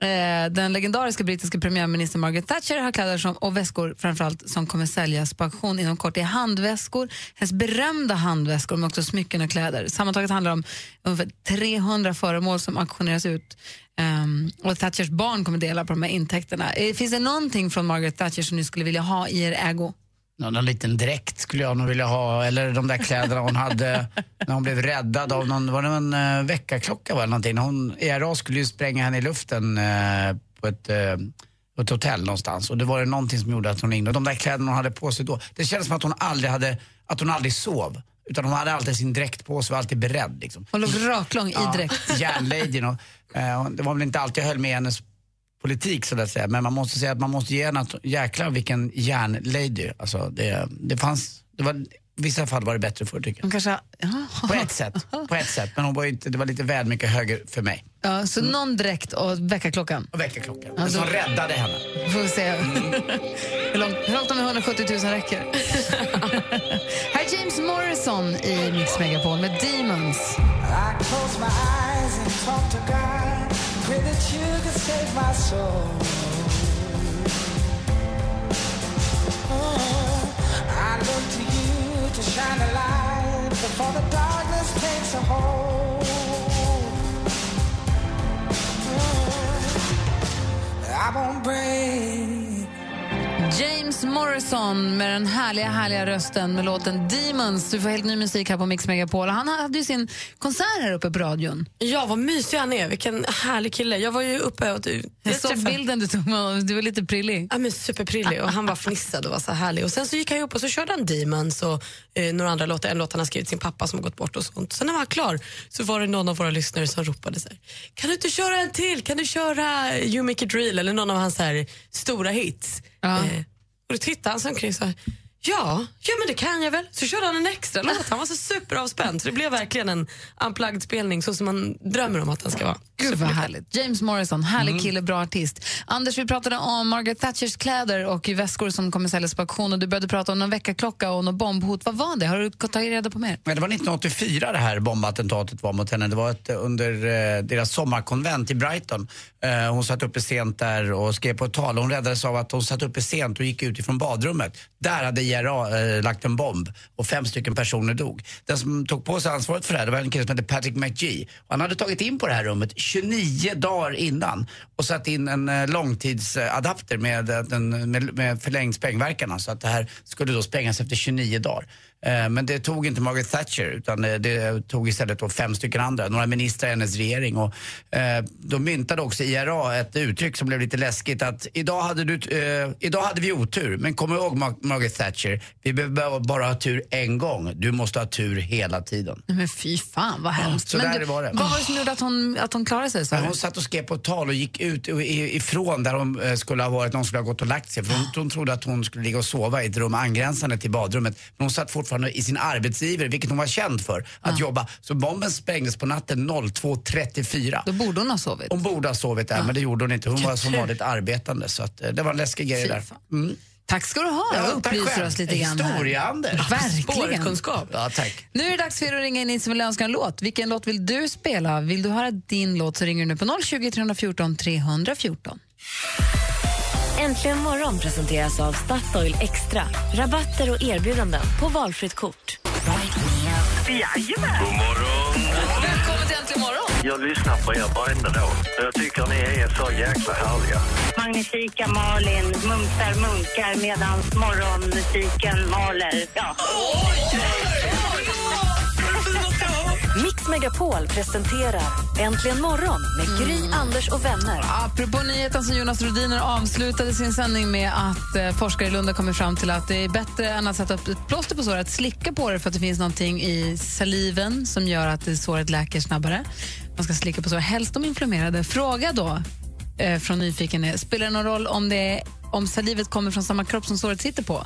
Eh, den legendariska brittiska premiärministern Margaret Thatcher har kläder som, och väskor framförallt som kommer säljas på auktion inom kort. Det är handväskor, hennes berömda handväskor men också smycken och kläder. Sammantaget handlar det om ungefär 300 föremål som auktioneras ut. um, och Thatchers barn kommer dela på de här intäkterna. Eh, finns det någonting från Margaret Thatcher som ni skulle vilja ha i er ägo? Någon, någon liten dräkt skulle jag nog vilja ha. Eller de där kläderna hon hade när hon blev räddad av någon, var det en uh, väckarklocka va, eller någonting? Hon, ERA skulle ju spränga henne i luften eh, på ett, eh, på ett hotell någonstans. Och det var det någonting som gjorde att hon ringde. Och de där kläderna hon hade på sig då, det kändes som att hon aldrig hade, att hon aldrig sov. Utan hon hade alltid sin dräkt på sig och var alltid beredd. Liksom. Hon låg raklång i dräkt. Järnladyn. Och, eh, och det var väl inte alltid jag höll med hennes politik så att säga. Men man måste säga att man måste ge henne att jäklar vilken järnlady. Alltså det, det fanns, det var, i vissa fall var det bättre förr tycker Hon kanske... Ja. jag. På ett sätt. På ett sätt. Men hon var inte, det var lite väl mycket höger för mig. Ja, så någon dräkt och väckarklockan? Och väckarklockan. Ja, som då- räddade henne. Får vi se hur långt, hur långt de 170 000 räcker. Här är James Morrison i Mix Megapol med Demons. I close my eyes and talk to God. Pray that you could save my soul. Oh, I look to you to shine a light before the darkness takes a hold. Morrison med den härliga, härliga rösten med låten Demons. Du får helt ny musik här på Mix Megapol. Han hade ju sin konsert här uppe på radion. Ja, vad mysig han är. Vilken härlig kille. Jag var ju uppe och... Du, Jag såg träffade- bilden du tog med. Du var lite prillig. Ja, men superprillig och han var fnissad och var så härlig. Och sen så gick han upp och så körde han Demons och eh, några andra låtar. En låt han har skrivit sin pappa som har gått bort och sånt. Sen när han var klar så var det någon av våra lyssnare som ropade så här, Kan du inte köra en till? Kan du köra You Make It Real eller någon av hans här, stora hits? Eh, och då tittade han sig omkring så här. Ja, ja men det kan jag väl. Så körde han en extra låt. Han var så superavspänd. Så det blev verkligen en unplugged spelning så som man drömmer om att den ska vara. Gud vad härligt. James Morrison, härlig kille, bra artist. Anders, vi pratade om Margaret Thatchers kläder och väskor som kommer säljas på auktion och du började prata om någon väckarklocka och något bombhot. Vad var det? Har du tagit reda på mer? Men det var 1984 det här bombattentatet var mot henne. Det var ett, under eh, deras sommarkonvent i Brighton. Eh, hon satt uppe sent där och skrev på ett tal. Hon räddades av att hon satt uppe sent och gick ut ifrån badrummet. Där hade IRA eh, lagt en bomb och fem stycken personer dog. Den som tog på sig ansvaret för det här det var en kille som hette Patrick McGee. Och han hade tagit in på det här rummet 29 dagar innan och satt in en eh, långtidsadapter med, eh, med, med förlängd sprängverkan. Så att det här skulle då sprängas efter 29 dagar. Eh, Men det tog inte Margaret Thatcher utan eh, det tog istället då fem stycken andra, några ministrar i hennes regering. Och, eh, de myntade också IRA ett uttryck som blev lite läskigt att idag hade, du, eh, idag hade vi otur men kom ihåg Mar- Margaret Thatcher, vi behöver bara ha tur en gång. Du måste ha tur hela tiden. Men fy fan vad hemskt. så Men där du, var det. Vad var det som gjorde att hon, att hon klarade sig? Så? Hon satt och skrev på ett tal och gick ut ifrån där hon eh, skulle ha varit, någon skulle ha gått och lagt sig. För hon, hon trodde att hon skulle ligga och sova i ett rum angränsande till badrummet. Men hon satt fortfarande i sin arbetsgiver, vilket hon var känd för, att jobba. Så bomben sprängdes på natten 02.34. Då borde hon ha sovit. Hon borde ha sovit där, men det gjorde hon inte. Hon var som vanligt arbetande. Så att, eh, det var en läskig grej där. Mm. Tack ska du ha. Ja, upplyser oss lite grann här. Historia-Anders. Verkligen. Ja, tack. Nu är det dags för er att ringa in ni som vill önska en låt. Vilken låt vill du spela? Vill du höra din låt så ringer du nu på 020 314 314. Äntligen morgon presenteras av Statoil Extra. Rabatter och erbjudanden på valfritt kort. Jajamän! God morgon! Välkommen till Äntligen morgon! Jag lyssnar på er varenda dag. Jag tycker ni är så jäkla härliga. Magnifika Malin mumsar munkar medan morgonmusiken maler. Ja. Mix Megapol presenterar Äntligen morgon med Gry, Anders och vänner. Apropå nyheten som Jonas Rodiner avslutade sin sändning med att eh, forskare i Lund har kommit fram till att det är bättre än att sätta upp ett plåster på såret, att slicka på det för att det finns någonting i saliven som gör att det såret läker snabbare. Man ska slicka på sår, helst de inflammerade. Fråga då eh, från Nyfiken är, spelar det någon roll om, det är, om salivet kommer från samma kropp som såret sitter på?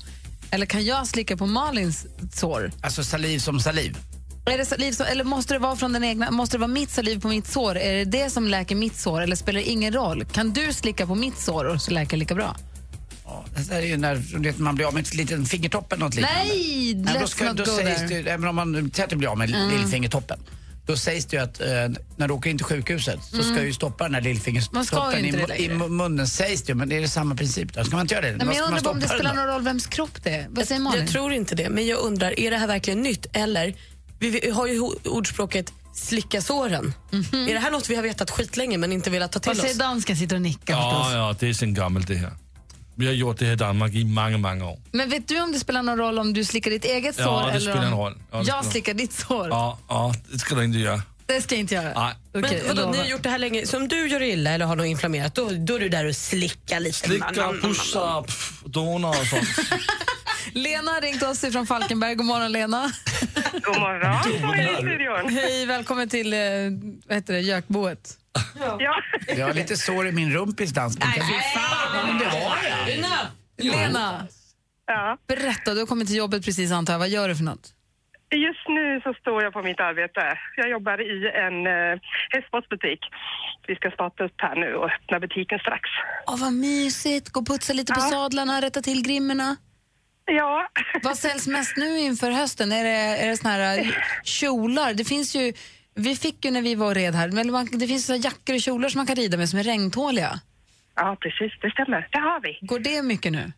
Eller kan jag slicka på Malins sår? Alltså saliv som saliv. Är det saliv som, eller måste det vara från den egna, måste det vara mitt saliv på mitt sår? Är det det som läker mitt sår eller spelar det ingen roll? Kan du slicka på mitt sår och så läker det lika bra? Det där är ju när vet, man blir av med ett litet fingertopp eller något liknande. Nej, Nej, då, let's ska, not då go sägs there. det, även om man säger att du blir av med Mm. lillfingertoppen, då sägs det ju att eh, när du åker in till sjukhuset så ska Mm. du stoppa den här lillfingertoppen i, det i munnen sägs det ju, men det är det samma princip då. Ska man inte göra det? Nej, men jag undrar om det spelar någon roll vems kropp det är. Vad säger Malin? Jag tror inte det, men jag undrar, är det här verkligen nytt? Eller, vi, har ju ordspråket slicka såren. Är det här något vi har vetat skitlänge men inte velat ta till Vad säger oss? dansken? Sitter och nickar Ja, förstås. ja, det är sen gammalt det här. Vi har gjort det här i Danmark i många, många år. Men vet du om det spelar någon roll om du slickar ditt eget Ja, sår det eller spelar om en roll. Ja, det jag slickar ditt sår? Ja, ja, det ska du inte göra. Det ska jag inte göra. Nej. Men Okej, jag vadå, ni har gjort det här länge. Så om du gör illa eller har något inflammerat, då, då är du där och slickar lite. Slicka, pussa, pff, donar och sånt. Lena har ringt oss från Falkenberg. God morgon, Lena. God morgon på. Hej, välkommen till eh, vad heter det, Jökboet. Ja. Jag har lite sår i min rumpis, dansken. Nej, fy fan! Det har jag. Lena! Lena, ja. berätta. Du har kommit till jobbet precis, antar jag. Vad gör du för något? Just nu så står jag på mitt arbete. Jag jobbar i en eh, hästsportsbutik. Vi ska starta upp här nu och öppna butiken strax. Åh, vad mysigt. Gå och putsa lite på Ja. sadlarna, rätta till grimmorna. Ja. Vad säljs mest nu inför hösten? Är det, är det såna här eh, kjolar? Det finns ju, vi fick ju när vi var och red här, men man, det finns så här jackor och kjolar som man kan rida med som är regntåliga. Ja, precis. Det stämmer. Det har vi. Går det mycket nu?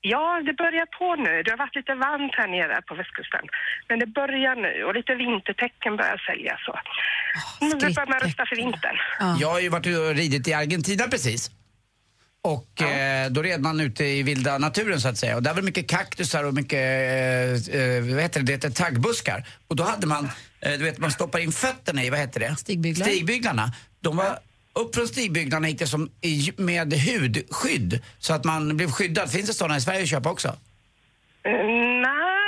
Ja, det börjar på nu. Det har varit lite varmt här nere på västkusten. Men det börjar nu och lite vintertecken börjar säljas. Så. nu börjar man rusta för vintern. Jag har ju varit och ridit i Argentina precis. Och eh, då red man ute i vilda naturen så att säga. Och där var det mycket kaktusar och mycket, eh, eh, vad heter det, det heter taggbuskar. Och då hade man, eh, du vet man stoppar in fötterna i, vad heter det? Stigbyglar. Stigbyglarna. De var, upp från stigbyglarna gick det som i, med hudskydd. Så att man blev skyddad. Finns det sådana i Sverige att köpa också? Eh, nej,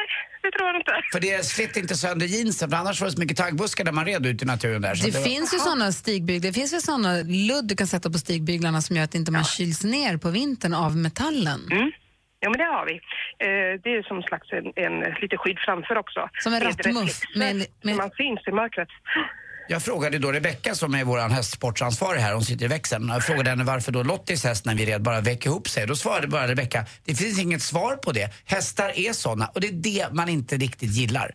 det tror jag inte. För det slet inte sönder jeansen, för annars var det så mycket taggbuskar där man red ute i naturen där. Så Det, var- finns ju såna stigbyglar. Det finns väl såna ludd du kan sätta på stigbyglarna som gör att inte man kyls ner på vintern av metallen. Ja, men det har vi. Eh, det är som slags en, en lite skydd framför också. Som en rattmuff, med- Så man syns i mörkret. Jag frågade då Rebecka som är vår hästsportsansvarig här, hon sitter i växeln. Jag frågade henne varför då Lottis häst när vi red bara vek ihop sig. Då svarade bara Rebecka, det finns inget svar på det. Hästar är såna och det är det man inte riktigt gillar.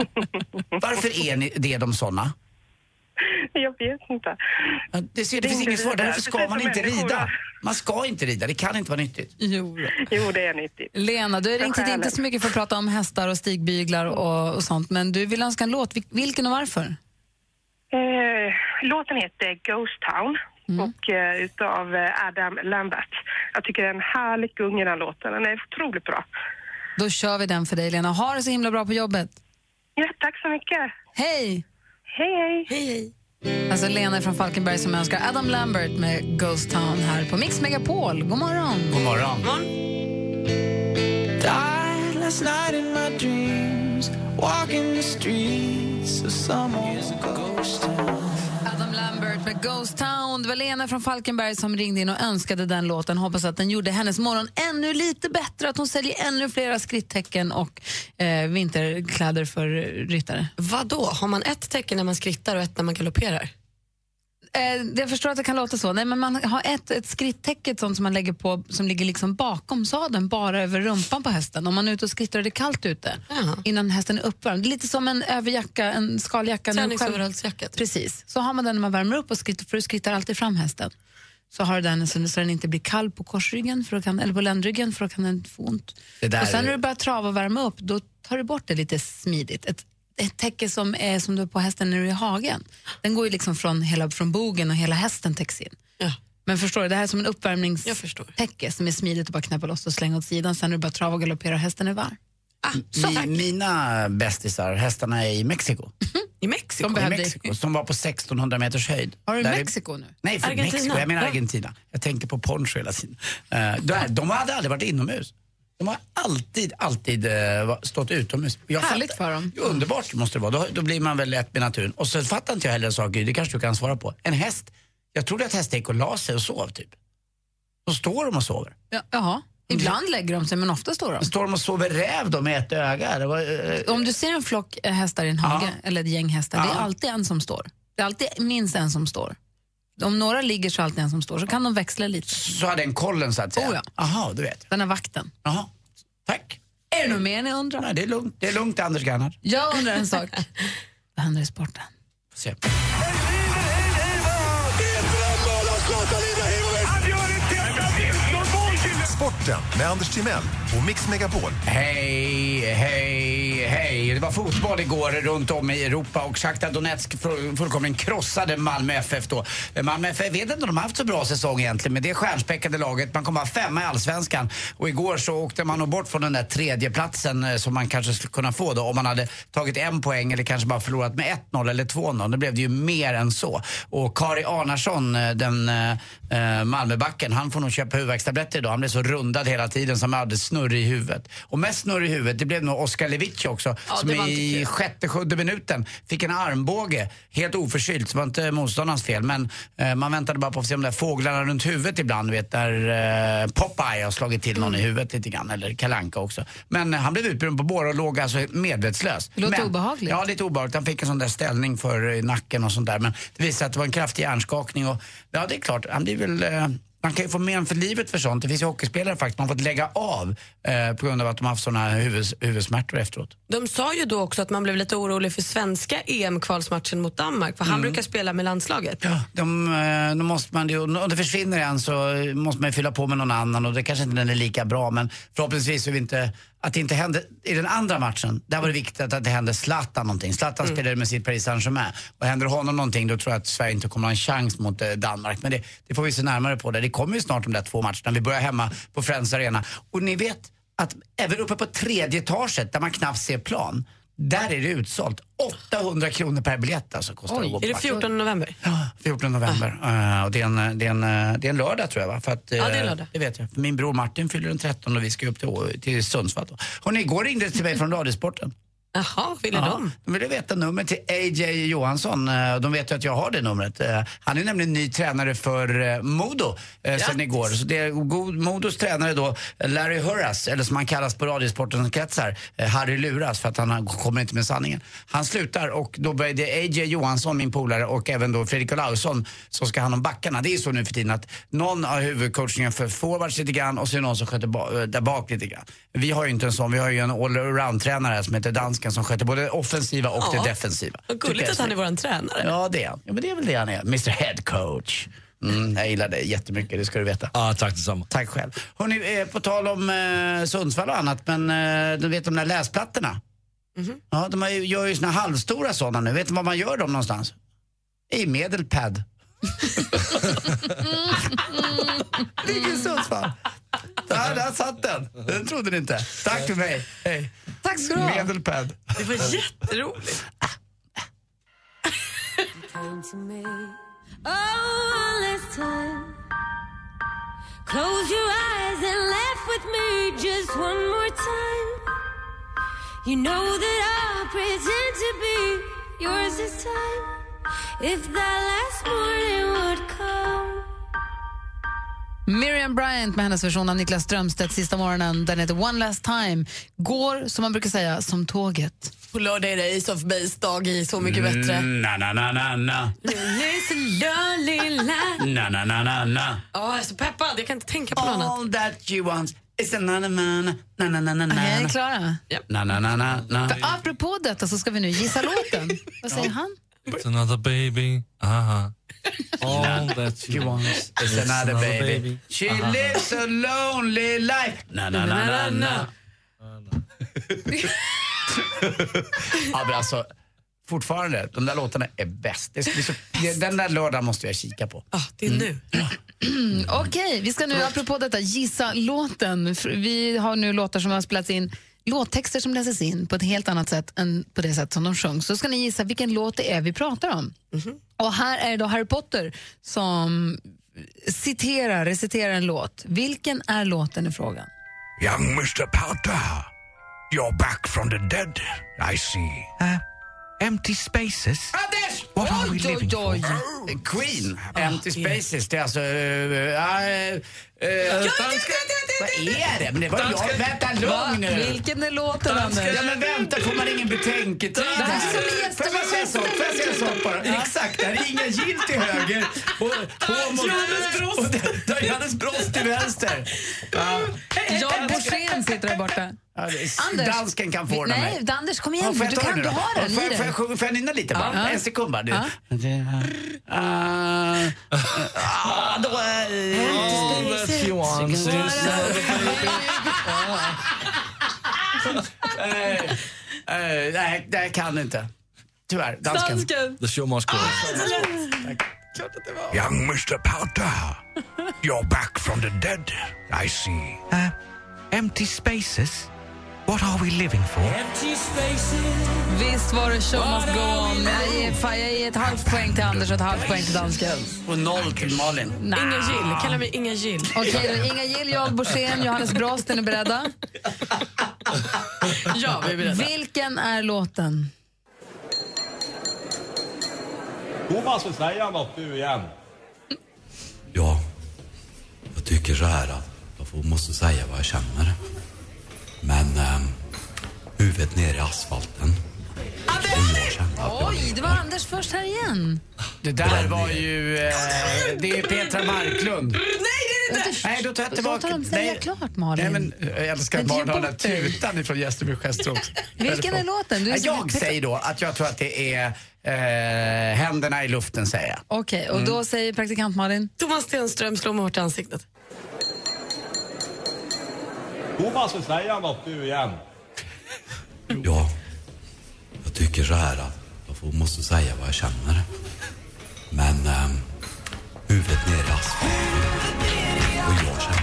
varför är ni, det de såna? Jag vet inte. Det, ser, det finns inget svar, därför ska man inte rida. Man ska inte rida, det kan inte vara nyttigt. Jo, jo det är nyttigt. Lena, du har ringt hit inte så mycket för att prata om hästar och stigbyglar och, och sånt, men du vill önska en låt. Vil- Vilken och varför? Eh, låten heter Ghost Town och eh, utav eh, Adam Lambert. Jag tycker det är en härlig gung i den låten. Den är otroligt bra. Då kör vi den för dig, Lena. Ha det så himla bra på jobbet. Ja, tack så mycket. Hej! Hej, hej. Hej, hej. Alltså Lena från Falkenberg som önskar Adam Lambert med Ghost Town här på Mix Megapol. God morgon! God morgon. Died last night in my dreams, walking the streets of some old ghost town. Adam Lambert med Ghost Town. Det var Lena från Falkenberg som ringde in och önskade den låten. Hoppas att den gjorde hennes morgon ännu lite bättre, att hon säljer ännu flera skrittecken och eh, vinterkläder för ryttare. Vad då? Har man ett tecken när man skrittar och ett när man galopperar? Eh, jag förstår att det kan låta så. Nej, men man har ett, ett skritttäcke ett sånt som man lägger på som ligger liksom bakom sadeln, bara över rumpan på hästen. Om man är ute och skrittar och det är kallt ute innan hästen är uppvärmd. Lite som en överjacka, en skaljacka. Träningsoverallsjacka. typ. Precis. Så har man den när man värmer upp och skrittar, för du skrittar alltid fram hästen. Så har du den så, så den inte blir kall på korsryggen för kan, eller på ländryggen för då kan den få ont. Det där och sen är- när du börjar trava och värma upp, då tar du bort det lite smidigt. Ett, ett täcke som är som du har på hästen när du är i hagen. Den går ju liksom från, hela, från bogen och hela hästen täcks in. Men förstår du, det här är som en uppvärmningstäcke som är smidigt att bara knäppa loss och slänga åt sidan sen när du bara trava och galoppera och hästen är varm. Mi, mina bästisar, hästarna är i Mexiko. I Mexiko? De I Mexiko, som var på 1600 meters höjd. Har du Där är- Mexiko nu? Nej, för Argentina? Mexiko. Jag menar Ja. Argentina. Jag tänker på Poncho hela tiden. Uh, där, de hade aldrig varit inomhus. De har alltid, alltid eh, stått utomhus. Jag Härligt fattar- för dem. Underbart måste det vara. Då, då blir man väl ett med naturen. Och så fattar inte jag heller en sak, det kanske du kan svara på. En häst Jag trodde att hästar gick och la sig och sov typ. Då står de och sover. Ja, jaha. Ibland lägger de sig, men ofta står de. Står de och sover räv då med ett öga? Var, eh, Om du ser en flock eh, hästar i en hage, eller ett gäng hästar, det är Ja. alltid en som står. Det är alltid minst en som står. Om några ligger så är alltid en som står, så kan de växla lite. Så har den kollen så att säga? Oh, ja. Jaha, du vet. Den är vakten. Jaha, tack. Är det något mer ni undrar? Nej, det är lugnt. Det är lugnt, Anders Gernhardt. Jag undrar en sak. Vad händer i sporten? Får se. Sporten med Anders Timell och Mix Megapol. Hej, hej, hej. Det var fotboll igår runt om i Europa och Shakhtar Donetsk fullkomligen krossade Malmö FF då. Malmö FF, jag vet inte om de har haft så bra säsong egentligen, men det är stjärnspäckade laget. Man kommer vara femma i Allsvenskan. Och igår så åkte man nog bort från den där tredje platsen eh, som man kanske skulle kunna få då om man hade tagit en poäng eller kanske bara förlorat med 1-0 eller 2-0. Det blev det ju mer än så. Och Kari Arnarsson, eh, den eh, eh, Malmöbacken, han får nog köpa huvudvärkstabletter idag. Han blev så rundad hela tiden som han hade snurr i huvudet. Och mest snurr i huvudet, det blev nog Oskar Lewicki också. Ja, som i sjätte, sjunde minuten fick en armbåge, helt oförskyllt, så det var inte motståndarens fel. Men eh, man väntade bara på att se de där fåglarna runt huvudet ibland, vet, där eh, Popeye har slagit till någon i huvudet lite grann, eller Kalanka också. Men eh, han blev utburen på bår och låg alltså medvetslös. Det låter Men- obehagligt. Ja, lite obehagligt. Han fick en sån där ställning för eh, nacken och sånt där. Men det visade att det var en kraftig hjärnskakning och ja, det är klart, han blir väl eh, man kan ju få men för livet för sånt. Det finns ju hockeyspelare faktiskt, man fått lägga av eh, på grund av att de har haft såna huvuds, huvudsmärtor efteråt. De sa ju då också att man blev lite orolig för svenska EM-kvalsmatchen mot Danmark, för han Mm. brukar spela med landslaget. De, eh, då måste man, ju- om det försvinner en så måste man ju fylla på med någon annan och det kanske inte den är lika bra men förhoppningsvis så är vi inte, att det inte hände i den andra matchen, där var det viktigt att det hände Zlatan någonting. Zlatan Mm. spelade med sitt Paris Saint-Germain och händer honom någonting då tror jag att Sverige inte kommer ha en chans mot eh, Danmark. Men det, det får vi se närmare på. Det, det kommer ju snart de där två matcherna. Vi börjar hemma på Friends Arena. Och ni vet att även uppe på tredje etaget där man knappt ser plan, där är det utsålt. 800 kronor per biljett alltså kostar det att Är det match. 14 november? 14 november. Eh, och det är, en, det, är en, eh, det är en lördag tror jag va? För att, eh, Ja, det är lördag. Det vet jag. Min bror Martin fyller den 13 och vi ska upp till, till Sundsvall. Hörrni, igår ringde det till mig från Radiosporten. Jaha, ville de? De ville veta numret till AJ Johansson. Eh, De vet ju att jag har det numret. Eh, Han är nämligen ny tränare för eh, Modo eh, sen igår. Så det är Modos tränare då, Larry Hurras, eller som han kallas på Radiosportens kretsar, Harry Luras för att han kommer inte med sanningen. Han slutar och då börjar det AJ Johansson, min polare, och även då Fredrik Olausson som ska ha hand om backarna. Det är så nu för tiden att någon har huvudcoachningen för forwards lite grann och så är det någon som sköter ba- där bak lite grann. Vi har ju inte en sån, vi har ju en allround-tränare som heter dansken som sköter både det offensiva och Ja. det defensiva. Vad gulligt att han är vår tränare. Ja, det är han. Ja, men det är väl det han är. Mr Head Coach. Mm, jag gillar dig jättemycket, det ska du veta. Ja, tack detsamma. Tack själv. Hörrni, eh, på tal om eh, Sundsvall och annat, men eh, du vet de där läsplattorna? Ja, de har ju, gör ju såna halvstora sådana nu. Vet du var man gör dem någonstans? I Medelpad. Ligger i Sundsvall. Där, där satt den. Den trodde ni inte. Tack för mig. Hej. Tack ska du ha. Medelpad. Det var jätteroligt. Close your eyes and laugh with me just one more time. You know that I'll pretend to be yours this time. If that last morning would come. Miriam Bryant med hennes version av Niklas Strömstedt sista morgonen. Den heter One Last Time. Går, som man brukar säga, som tåget. På lördag är det Ace of Base dag i Så mycket mm, bättre. Mm, na, na, na, na, na. na, na, na, na, na. Oh, jag är så peppad. Jag kan inte tänka på något annat. All that you want is another man. Na, na, na, na, na. Okej, är ni klara? Yep. Na, na, na, na, na. För apropå detta så ska vi nu gissa låten. Vad säger han? It's another baby. Aha. All that you want It's another baby. She lives a lonely life. Na, na, na, na, na. ja, men alltså, fortfarande, de där låtarna är bäst. Det bli så, den där lördagen måste jag kika på. Ah, det är nu. Mm, Okej, vi ska nu apropå detta gissa låten. Vi har nu låtar som har spelats in låttexter som läses in på ett helt annat sätt än på det sätt som de sjungs. Så ska ni gissa vilken låt det är vi pratar om. Och här är det då Harry Potter som citerar, reciterar en låt. Vilken är låten i frågan? Young Mr. Potter, you're back from the dead, I see. Huh? Empty spaces? Anders! What are we living for? Queen, Empty Spaces. Det är alltså... Uh, uh, uh, vad är det? Men det var jag. Vänta, lugn nu. Vilken är låten, Anders? Ja, men vänta, får man ingen betänketid? Det här är som med gäster Får jag säga en sak? Får jag säga en sak bara? Exakt, det här är Inga Gill till höger och och det är Johannes Brost till vänster. Ja. Jan Borssén sitter där borta. Ja, är- Dansken kan få den Nej, mig. Anders, kom igen. Ja, får du kan, du har den Får jag, får jag, sjunga- får jag nynna lite bara? Ja. En sekund bara. Det- Ja. det- Ah, då är... That's Johan. Eh, eh, Nej, det kan inte. Tyvärr, dansken. The show must go. Young Mr. Powder, you're back from the dead, I see. Uh, empty spaces? What are we living for? Visst var det show must go on. Jag ger, fan, jag ger ett halvt poäng till Anders och ett halvt poäng till dansken. Och noll till Malin. Nah. Inga Gill. Kalla mig Inga Gill. Okej, då, Inga Gill, Jan Borssén, Johannes Brost, är ni beredda? Ja, vi är beredda. Vilken är låten? Thomas vill säga något du igen. Ja, jag tycker så här att jag får, måste säga vad jag känner. Men ehm, huvudet ner i asfalten. Oj, det var Anders först här igen. Det där var ju... Eh, det är Petra Marklund. Nej, det är det Nej, då tar jag tillbaka. Låt honom säga Nej. klart, Malin. Nej, men jag älskar Men att ge Malin har den bort där det. tutan ifrån Gästreby Gestros. Vilken är låten? Du är så- Jag säger då att jag tror att det är eh, händerna i luften, säger jag. Okej, och då säger praktikant Malin? Thomas Stenström slår mig hårt i ansiktet. Thomas vill säga något du igen. Ja, jag tycker så här att jag får, måste säga vad jag känner. Men eh, huvudet ner i asfalten. Och jag känner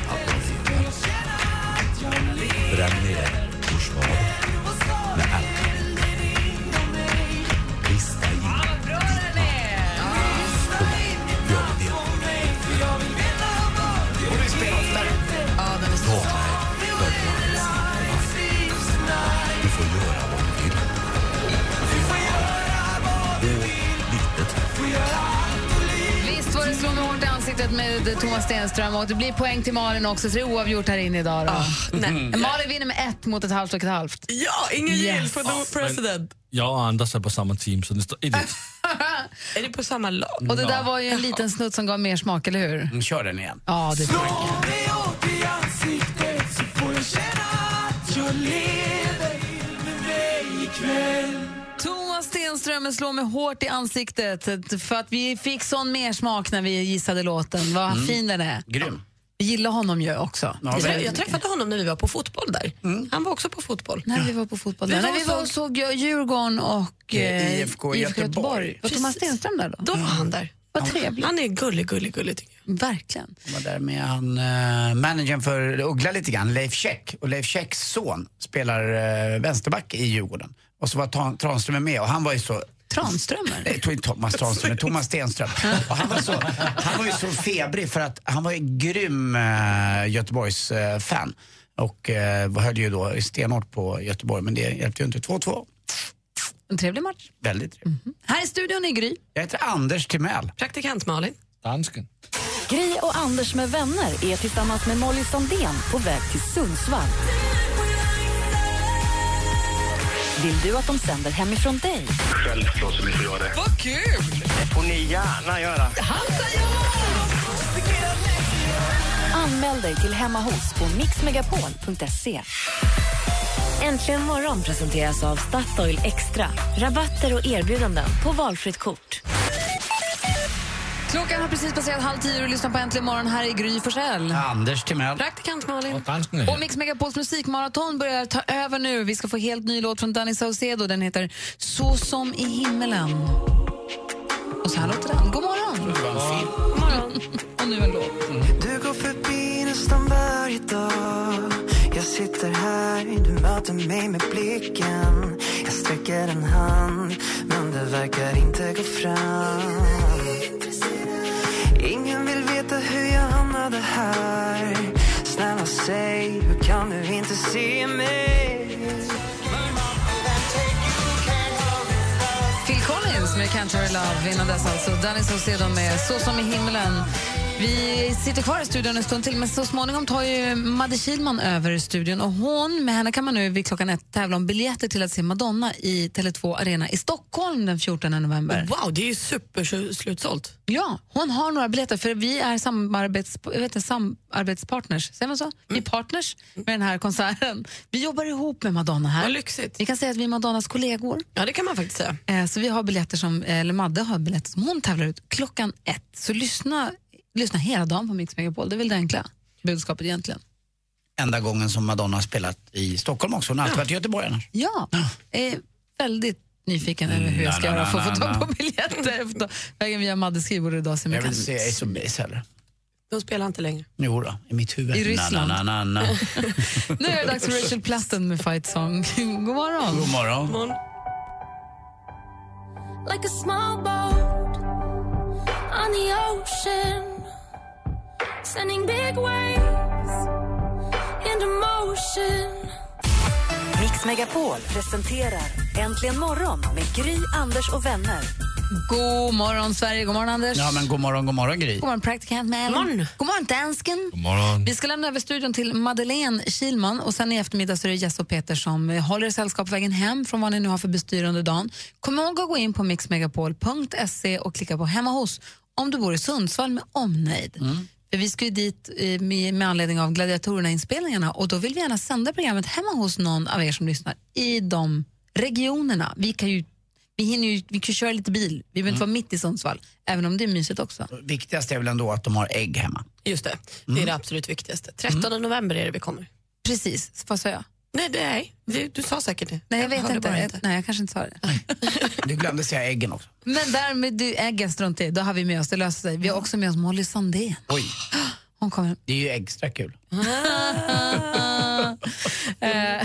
ansiktet med Thomas Stenström och det blir poäng till Malin också så det är oavgjort här inne idag då. nej. Malin vinner med ett mot ett halvt och ett halvt. Ja, Gill Yes. för the president. Jag och Anders är på samma team, så det står 1-1. Är ni på samma lag? Och det där var ju en liten snutt som gav mer smak, eller hur? Mm, Kör den igen. Ja, det tror Thomas Stenström slår mig hårt i ansiktet för att vi fick sån mer smak när vi gissade låten. Vad Mm. fin den är. Grym. Vi gillar honom ju också. Ja, Jag, träffade honom när vi var på fotboll där. Han var också på fotboll. När vi var på fotboll. Vi där. var När vi var och såg Djurgården och Eh, eh, IFK Göteborg. Var Thomas Precis. Stenström där då? Då var han där. Vad trevligt. Han är gullig, gullig, gullig tycker jag. Verkligen. Jag var där med han, uh, managern för Uggla lite grann, Leif Käck. Och Leif Käcks son spelar uh, vänsterback i Djurgården. Och så var Ta- Tranströmer med och han var ju så Tranströmer? Nej, inte Thomas Tranströmer, Thomas Stenström. Och han, var så, han var ju så febrig för att han var ju grym uh, Göteborgs-fan. och uh, höll ju då stenhårt på Göteborg, men det hjälpte ju inte. 2-2. En trevlig match. Väldigt trevligt. Här i studion är Gry. Jag heter Anders Timell. Praktikant Malin. Dansken. Gry och Anders med vänner är tillsammans med Molly Sandén på väg till Sundsvall. Vill du att de sänder hemifrån dig? Självklart så får göra det. Vad kul! Det får ni gärna göra. Anmäl dig till Hemma hos på mixmegapol.se. Äntligen morgon presenteras av Statoil Extra. Rabatter och erbjudanden på valfritt kort. Klockan har precis passerat halv tio och du lyssnar på Äntligen morgon. Här är Gry Forssell. Anders Timell. Praktikant Malin. Dansken är Och Mix Megapols musikmaraton börjar ta över nu. Vi ska få helt ny låt från Danny Saucedo. Den heter Så som i himmelen. Och så här låter den. God morgon! God morgon. och nu en låt. Du går förbi nästan varje dag Jag sitter här, du möter mig med blicken Jag sträcker en hand, men det verkar inte gå fram Ingen vill veta hur jag hamnade här Snälla säg, hur kan du inte se mig? Phil Collins med Can't Hurry Love. Innan dess alltså Danny Saucedo med Så som i himlen. Vi sitter kvar i studion en stund till, men så småningom tar ju Madde Kihlman över studion. Och hon, med henne kan man nu vid klockan ett tävla om biljetter till att se Madonna i Tele2 Arena i Stockholm den 14 november. Wow, det är ju superslutsålt. Ja, hon har några biljetter för vi är samarbets, jag vet samarbetspartners, säger man så? Vi är partners med den här konserten. Vi jobbar ihop med Madonna här. Vad lyxigt. Vi kan säga att vi är Madonnas kollegor. Ja, det kan man faktiskt säga. Eh, Så vi har biljetter som, eller Madde har biljetter som hon tävlar ut klockan ett. Så lyssna, lyssna hela dagen på Mix Megapol, det är väl det enkla budskapet egentligen. Enda gången som Madonna har spelat i Stockholm också. Hon har alltid varit i Göteborg annars. Ja, är väldigt nyfiken över hur jag ska Na, göra för att få tag på biljetter. Vägen via Maddes skrivbord idag. som Jag vill se Ace of Base heller. De spelar inte längre. Jo då, i mitt huvud. I Ryssland. Na, na, na, na. Nu är det dags för Rachel Platten med Fight Song. God morgon. God morgon. like a small boat on the ocean, sending big waves into motion. Mix Megapol presenterar Äntligen morgon med Gry, Anders och vänner. God morgon, Sverige. God morgon, Anders. Ja, men god morgon, god morgon Gry. God morgon, praktikant Malin. God morgon, God morgon dansken. God morgon. Vi ska lämna över studion till Madeleine Kilman och sen i eftermiddag så är det Jess och Peter som eh, håller er sällskap på vägen hem från vad ni nu har för bestyr under dagen. Kom ihåg att gå in på mixmegapol.se och klicka på hemma hos om du bor i Sundsvall med omnejd. För vi ska ju dit eh, med, med anledning av Gladiatorerna-inspelningarna och då vill vi gärna sända programmet hemma hos någon av er som lyssnar i de regionerna. Vi kan ju vi hinner ju, vi kan köra lite bil, vi behöver inte vara mitt i Sundsvall, även om det är mysigt också. Viktigast är väl ändå att de har ägg hemma. Just det, det är det absolut viktigaste. 13 november är det vi kommer. Precis, vad sa jag? Nej, det är, det, du sa säkert det. Nej, jag vet hörde inte. Jag, nej, jag kanske inte sa det. Du glömde säga äggen också. Men där med du, äggen strunt i, då har vi med oss, det löser sig. Vi har också med oss Molly Sandén. Oj, Hon kommer. det är ju extra kul. Eh,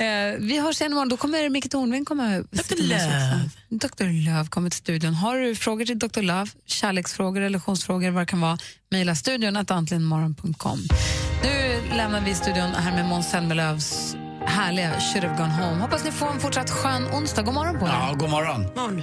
eh, vi hörs igen imorgon, då kommer Micke Tornving komma. Dr. Love. Dr. Love kommer till studion. Har du frågor till Dr. Love, kärleksfrågor, relationsfrågor, vad det kan vara, mejla studion att antligenmorgon.com. Nu lämnar vi studion här med Måns Zelmerlöws härliga Should have gone home. Hoppas ni får en fortsatt skön onsdag. God morgon på er. Ja, god morgon. Morgon.